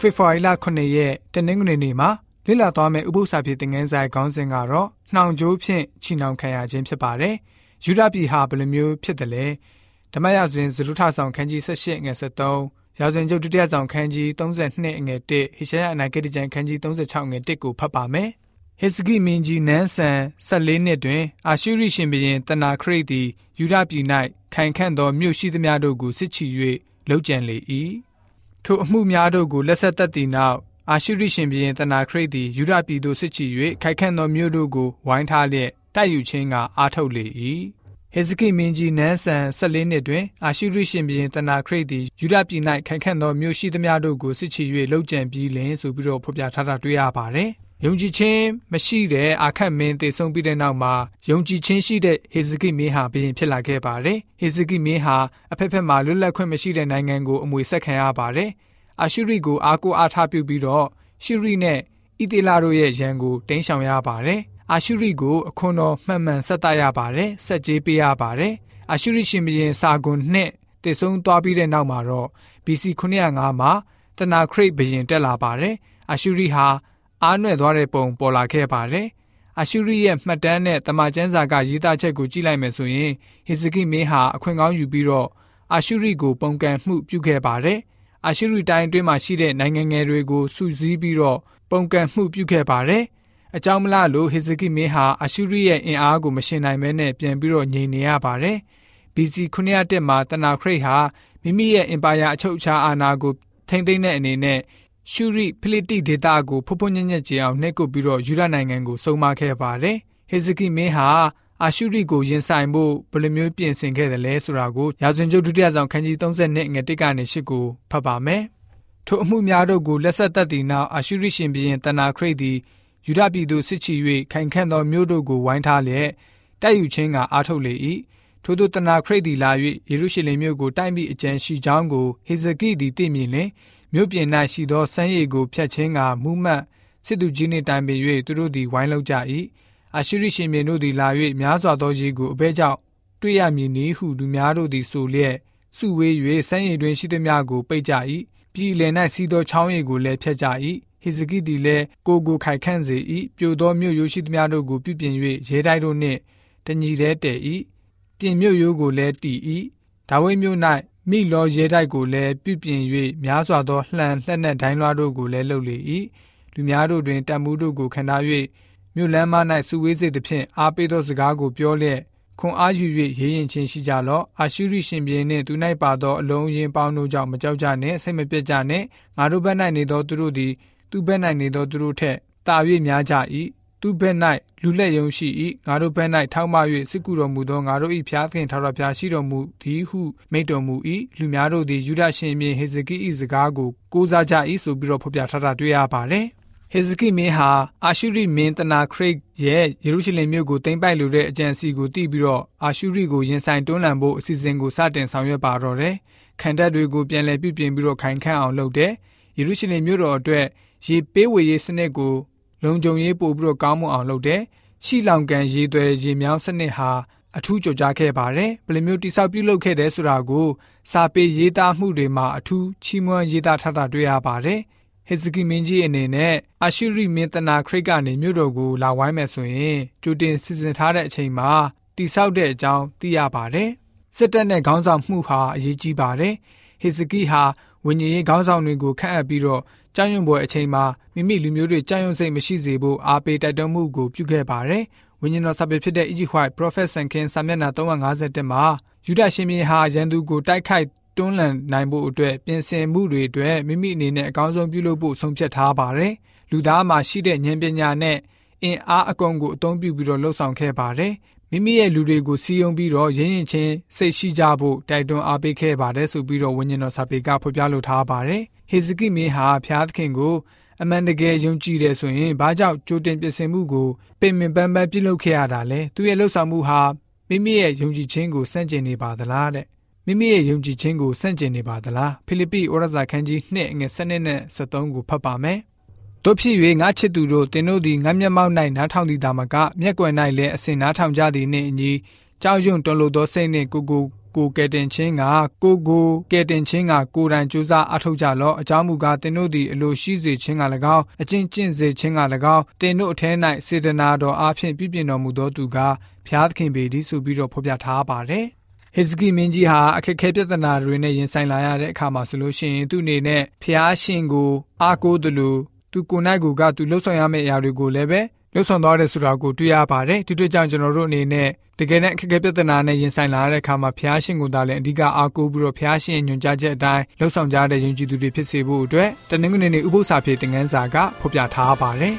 ဖေဖော်ဝါရီလ9ရက်တနင်္ဂနွေနေ့မှာလေ့လာသွားမယ့်ဥပုသ္စာဖြစ်တဲ့ငန်းဆိုင်ခေါင်းစဉ်ကတော့နှောင်ကြိုးဖြင့်ချီနှောင်ခံရခြင်းဖြစ်ပါတယ်။ယူဒပြည်ဟာဘယ်လိုမျိုးဖြစ်တယ်လဲ။ဓမ္မရာဇဝင်ဇရုထဆောင်ခန်းကြီး78ငွေ73ရာဇဝင်ကျုပ်ဒုတိယဆောင်ခန်းကြီး32ငွေ1ဟေရှာယအနာဂတိကျမ်းခန်းကြီး36ငွေ1ကိုဖတ်ပါမယ်။ဟေစကိမင်းကြီးနန်းဆန်14နှစ်တွင် အာရှုရိရှင်ဘုရင်တနာခရိတ်သည်ယူဒပြည်၌ခိုင်ခန့်သောမြို့ရှိသမျှတို့ကိုစစ်ချီ၍လှုပ်ကြံလေ၏။ ထိုအမှုများတို့ကိုလက်ဆက်သက်သည့်နောက်အာရှုရိရှင်ဘုရင်တနာခရိတ်သည်ယူဒပြည်သို့စစ်ချီ၍ခိုက်ခန့်သောမြို့တို့ကိုဝိုင်းထားလျက်တိုက်ယူခြင်းကအားထုတ်လေ၏ဟေဇကိမင်းကြီးနန်းဆန်14နှစ်တွင်အာရှုရိရှင်ဘုရင်တနာခရိတ်သည်ယူဒပြည်၌ခိုက်ခန့်သောမြို့ရှိသမျှတို့ကိုစစ်ချီ၍လှုပ်ကြံပြီးလင်ဆိုပြီးတော့ဖော်ပြထားတာတွေ့ရပါတယ် ယုံကြည်ခြင်းမရှိတဲ့အာခတ်မင်းတည်ဆုံပြီးတဲ့နောက်မှာယုံကြည်ခြင်းရှိတဲ့ဟေဇကိမင်းဟာဘုရင်ဖြစ်လာခဲ့ပါတယ်။ဟေဇကိမင်းဟာအဖက်ဖက်မှာလွတ်လပ်ခွင့်မရှိတဲ့နိုင်ငံကိုအမွေဆက်ခံရပါတယ်အာရှုရိကိုအားကိုးအားထားပြုပြီးတော့ရှုရိနဲ့ဣသေလတို့ရဲ့ရန်ကိုတင်းရှောင်ရပါတယ်။အာရှုရိကိုအခွန်တော်မှန်မှန်ဆက်တရပါတယ်။ဆက်ကြေးပေးရပါတယ်။အာရှုရိရှင်ဘုရင်စာဂွန်နှစ်တည်ဆုံးသွားပြီးတဲ့နောက်မှာတော့ BC 905မှာတနာခရိတ်ဘုရင်တက်လာပါတယ်။အာရှုရိဟာ အားနွယ်သွားတဲ့ပုံပေါ်လာခဲ့ပါတယ်။အာရှုရိရဲ့မှတ်တမ်းနဲ့တမန်ကျမ်းစာကရေးသားချက်ကိုကြည့်လိုက်မယ်ဆိုရင်ဟေဇကိမင်းဟာအခွင့်ကောင်းယူပြီးတော့အာရှုရိကိုပုံကန်မှုပြုခဲ့ပါတယ်။အာရှုရိတိုင်းအတွင်းမှာရှိတဲ့နိုင်ငံငယ်တွေကိုစုစည်းပြီးတော့ပုံကန်မှုပြုခဲ့ပါတယ်။အကြောင်းမလားလို့ဟေဇကိမင်းဟာအာရှုရိရဲ့အင်အားကိုမရှင်နိုင်ဘဲနဲ့ပြန်ပြီးတော့ငြိမ်နေရပါတယ်။ BC 901မှာတနာခရိတ်ဟာမိမိရဲ့အင်ပါယာအချုပ်အခြာအာဏာကိုထိမ့်သိမ်းတဲ့အနေနဲ့ ရှုရိဖိလိတိဒေသကိုဖုံဖုံညံ့ညံ့ကြအောင်နှိပ်ကွပ်ပြီးတော့ယူရနိုင်ငံကိုစုံမခဲ့ပါတယ်။ဟေဇကိမင်းဟာအာရှုရိကိုရင်ဆိုင်ဖို့ဘယ်လိုမျိုးပြင်ဆင်ခဲ့တယ်လဲဆိုတာကိုရာဇဝင်ကျုပ်ဒုတိယဆောင်ခန်းကြီး30နှစ်ငွေ1ကနေ8ကိုဖတ်ပါမယ်။ထိုအမှုများတို့ကိုလက်ဆက်သက်သည့်နောက်အာရှုရိရှင်ဘုရင်တနာခရိတ်သည်ယူဒပြည်သို့စစ်ချီ၍ခိုင်ခန့်သောမြို့တို့ကိုဝိုင်းထားလျက်တိုက်ယူခြင်းကအားထုတ်လေ၏။ထို့သောတနာခရိတ်သည်လာ၍ယေရုရှလင်မြို့ကိုတိုက်မိအကြံရှိကြောင်းကိုဟေဇကိသည်သိမြင်လျင် မြို့ပြင်၌ရှိသောစမ်းရည်ကိုဖျက်ခြင်းကမူးမတ်စစ်သူကြီးနှင့်တိုင်ပင်၍သူတို့သည်ဝိုင်းလောက်ကြ၏။အာရှုရိရှင်မြေတို့သည်လာ၍များစွာသောရေကိုအဘဲကြောင့်တွေ့ရမည်နည်းဟုလူများတို့သည်ဆိုလျက်စုဝေး၍စမ်းရည်တွင်ရှိသည်များကိုပိတ်ကြ၏ပြည်လည်၌စီးသောချောင်းရည်ကိုလည်းဖျက်ကြ၏ဟေဇကိသည်လည်းကိုကိုခိုက်ခန့်စေ၏ပြိုသောမြို့ရိုးရှိသည်များတို့ကိုပြုပြင်၍ရဲတိုက်တို့နှင့်တညီတည်းတည်၏ပြင်မြို့ရိုးကိုလည်းတည်၏ဒါဝိမြို့၌ မိလောရဲတိုက်ကိုလည်းပြုပြင်၍များစွာသောလှန်လှက်နှက်ဒိုင်းလွှားတို့ကိုလည်းလှုပ်လေ၏လူများတို့တွင်တံမှုတို့ကိုခံထား၍မြို့လမ်းမ၌စုဝေးစေသဖြင့်အားပေးသောစကားကိုပြောလျက်ခွန်အားယူ၍ရေးရင်ချင်းရှိကြလော့အာရှုရိရှင်ပြည်နှင့်သူ၌ပါသောအလုံးရင်းပေါင်းတို့ကြောင့်မကြောက်ကြနှင့်စိတ်မပြတ်ကြနှင့်ငါတို့ဘက်၌နေသောသူတို့သည်သူဘက်၌နေသောသူတို့ထက်တာ၍များကြ၏ သူဘက်၌လူလက်ယုံရှိ၏ငါတို့ဘက်၌ထောက်မ၍စစ်ကူတော်မူသောငါတို့၏ဖျားသခင်ထာဝရဘုရားရှိတော်မူသည်ဟုမိန့်တော်မူ၏လူများတို့သည်ယူဒရှင်ပြည်ဟေဇကိ၏စကားကိုကိုးစားကြ၏ဆိုပြီးတော့ဖော်ပြထားတာတွေ့ရပါတယ်ဟေဇကိမင်းဟာအာရှုရိမင်းတနာခရိတ်ရဲ့ယေရုရှလင်မြို့ကိုသိမ်းပိုက်လိုတဲ့အကြံစီကိုတီးပြီးတော့အာရှုရိကိုရင်ဆိုင်တွန်းလှန်ဖို့အစီအစဉ်ကိုစတင်ဆောင်ရွက်ပါတော့တယ်။ခံတပ်တွေကိုပြန်လည်ပြုပြင်ပြီးတော့ခိုင်ခန့်အောင်လုပ်တယ်။ယေရုရှလင်မြို့တော်အတွက်ရေပေးဝေရေးစနစ်ကို လုံခြုံရေးပို့ပြီးတော့ကောင်းမွန်အောင်လုပ်တယ်။ရှီလောင်ကန်ရေသွဲရေမြောင်းစနစ်ဟာအထူးကြိုကြားခဲ့ပါတယ်။ဘယ်လိုမျိုးတိဆောက်ပြုလုပ်ခဲ့တယ်ဆိုတာကိုစာပေရေးသားမှုတွေမှာအထူးချီးမွမ်းရေးသားထားတာတွေ့ရပါတယ်။ဟေဇကိမင်းကြီးအနေနဲ့အာရှုရိမင်းတနာခရိတ်ကနေမြို့တော်ကိုလာဝိုင်းမယ်ဆိုရင်ကြိုတင်စီစဉ်ထားတဲ့အချိန်မှာတိဆောက်တဲ့အကြောင်းသိရပါတယ်။စစ်တပ်နဲ့ခေါင်းဆောင်မှုဟာအရေးကြီးပါတယ်။ဟေဇကိဟာ ဝိညာဉ်ရေးခေါင်းဆောင်တွေကိုခန့်အပ်ပြီးတော့ကြောင်ရွံပွဲအချိန်မှာမိမိလူမျိုးတွေကြောင်ရွံစိတ်မရှိစေဖို့အားပေးတိုက်တွန်းမှုကိုပြုခဲ့ပါတယ်။ဝိညာဉ်တော်စာပေဖြစ်တဲ့ Egypt White Prophet ဆန်ခင်းစာမျက်နှာ351မှာယူဒရှင်မြေဟာရန်သူကိုတိုက်ခိုက်တွန်းလှန်နိုင်ဖို့အတွက်ပြင်ဆင်မှုတွေအတွက်မိမိအနေနဲ့အကောင်းဆုံးပြုလုပ်ဖို့ဆုံးဖြတ်ထားပါတယ်။လူသားမှာရှိတဲ့ဉာဏ်ပညာနဲ့အင်အားအကုန်ကိုအသုံးပြုပြီးတော့လှုပ်ဆောင်ခဲ့ပါတယ်။ မိမိရဲ့လူတွေကိုစီယုံပြီးတော့ရင်းရင်ချင်းစိတ်ရှိကြဖို့တိုက်တွန်းအားပေးခဲ့ပါတယ်ဆိုပြီးတော့ဝိညာဉ်တော်စာပေကဖော်ပြလိုထားပါတယ်။ဟေဇကိမင်းဟာဖျားသခင်ကိုအမှန်တကယ်ယုံကြည်တယ်ဆိုရင်ဘာကြောင့်ကြိုတင်ပြင်ဆင်မှုကိုပင်ပင်ပန်းပန်းပြုလုပ်ခဲ့ရတာလဲသူရဲ့လှုပ်ဆောင်မှုဟာမိမိရဲ့ယုံကြည်ခြင်းကိုစန့်ကျင်နေပါသလားတဲ့မိမိရဲ့ယုံကြည်ခြင်းကိုစန့်ကျင်နေပါသလားဖိလိပ္ပိဩရစာခန်းကြီး2ငွေ7နဲ့73ကိုဖတ်ပါမယ် တို့ဖြစ်၍ငါချစ်သူတို့တင်တို့သည်ငါမျက်မှောက်၌နားထောင်သည်သာမကမျက်ကွယ်၌လည်းအစဉ်နားထောင်ကြသည်နှင့်အညီကြောက်ရွံ့တော်လိုသောစိတ်နှင့်ကိုကိုကိုကယ်တင်ခြင်းကကိုကိုကယ်တင်ခြင်းကကိုယ်တိုင်ကြိုးစားအထောက်ကြလော့အကြောင်းမူကားသင်တို့သည်အလိုရှိစေခြင်းက၎င်းအကျင့်ကျင့်စေခြင်းက၎င်းသင်တို့အထဲ၌စေတနာတော်အားဖြင့်ပြည့်ပြည့်တော်မူသောသူကဖျားသခင်ပေသည်ဆိုပြီးတော့ဖော်ပြထားပါတယ်ဟေဇကိမင်းကြီးဟာအခက်အခဲပြဿနာတွေနဲ့ရင်ဆိုင်လာရတဲ့အခါမှာဆိုလို့ရှိရင်သူ့အနေနဲ့ဖျားရှင်ကိုအားကိုးတယ်လို့ သူကိုယ်၌ကိုကသူလှုပ်ဆောင်ရမယ့်အရာတွေကိုလည်းပဲလှုပ်ဆောင်သွားတယ်ဆိုတာကိုတွေ့ရပါတယ်ဒီတို့ကြောင့်ကျွန်တော်တို့အနေနဲ့တကယ်နဲ့အခက်အခဲပြဿနာနဲ့ရင်ဆိုင်လာရတဲ့အခါမှာဖျားရှင်ကိုသာလည်းအဓိကအားကိုးပြီးတော့ဖျားရှင်ညွှန်ကြားချက်အတိုင်းလှုပ်ဆောင်ကြတဲ့ယဉ်ကျေးသူတွေဖြစ်စေဖို့အတွက်တနင်္ဂနွေနေ့ဥပုသ္စာပြေသင်ခန်းစာကဖော်ပြထားပါတယ်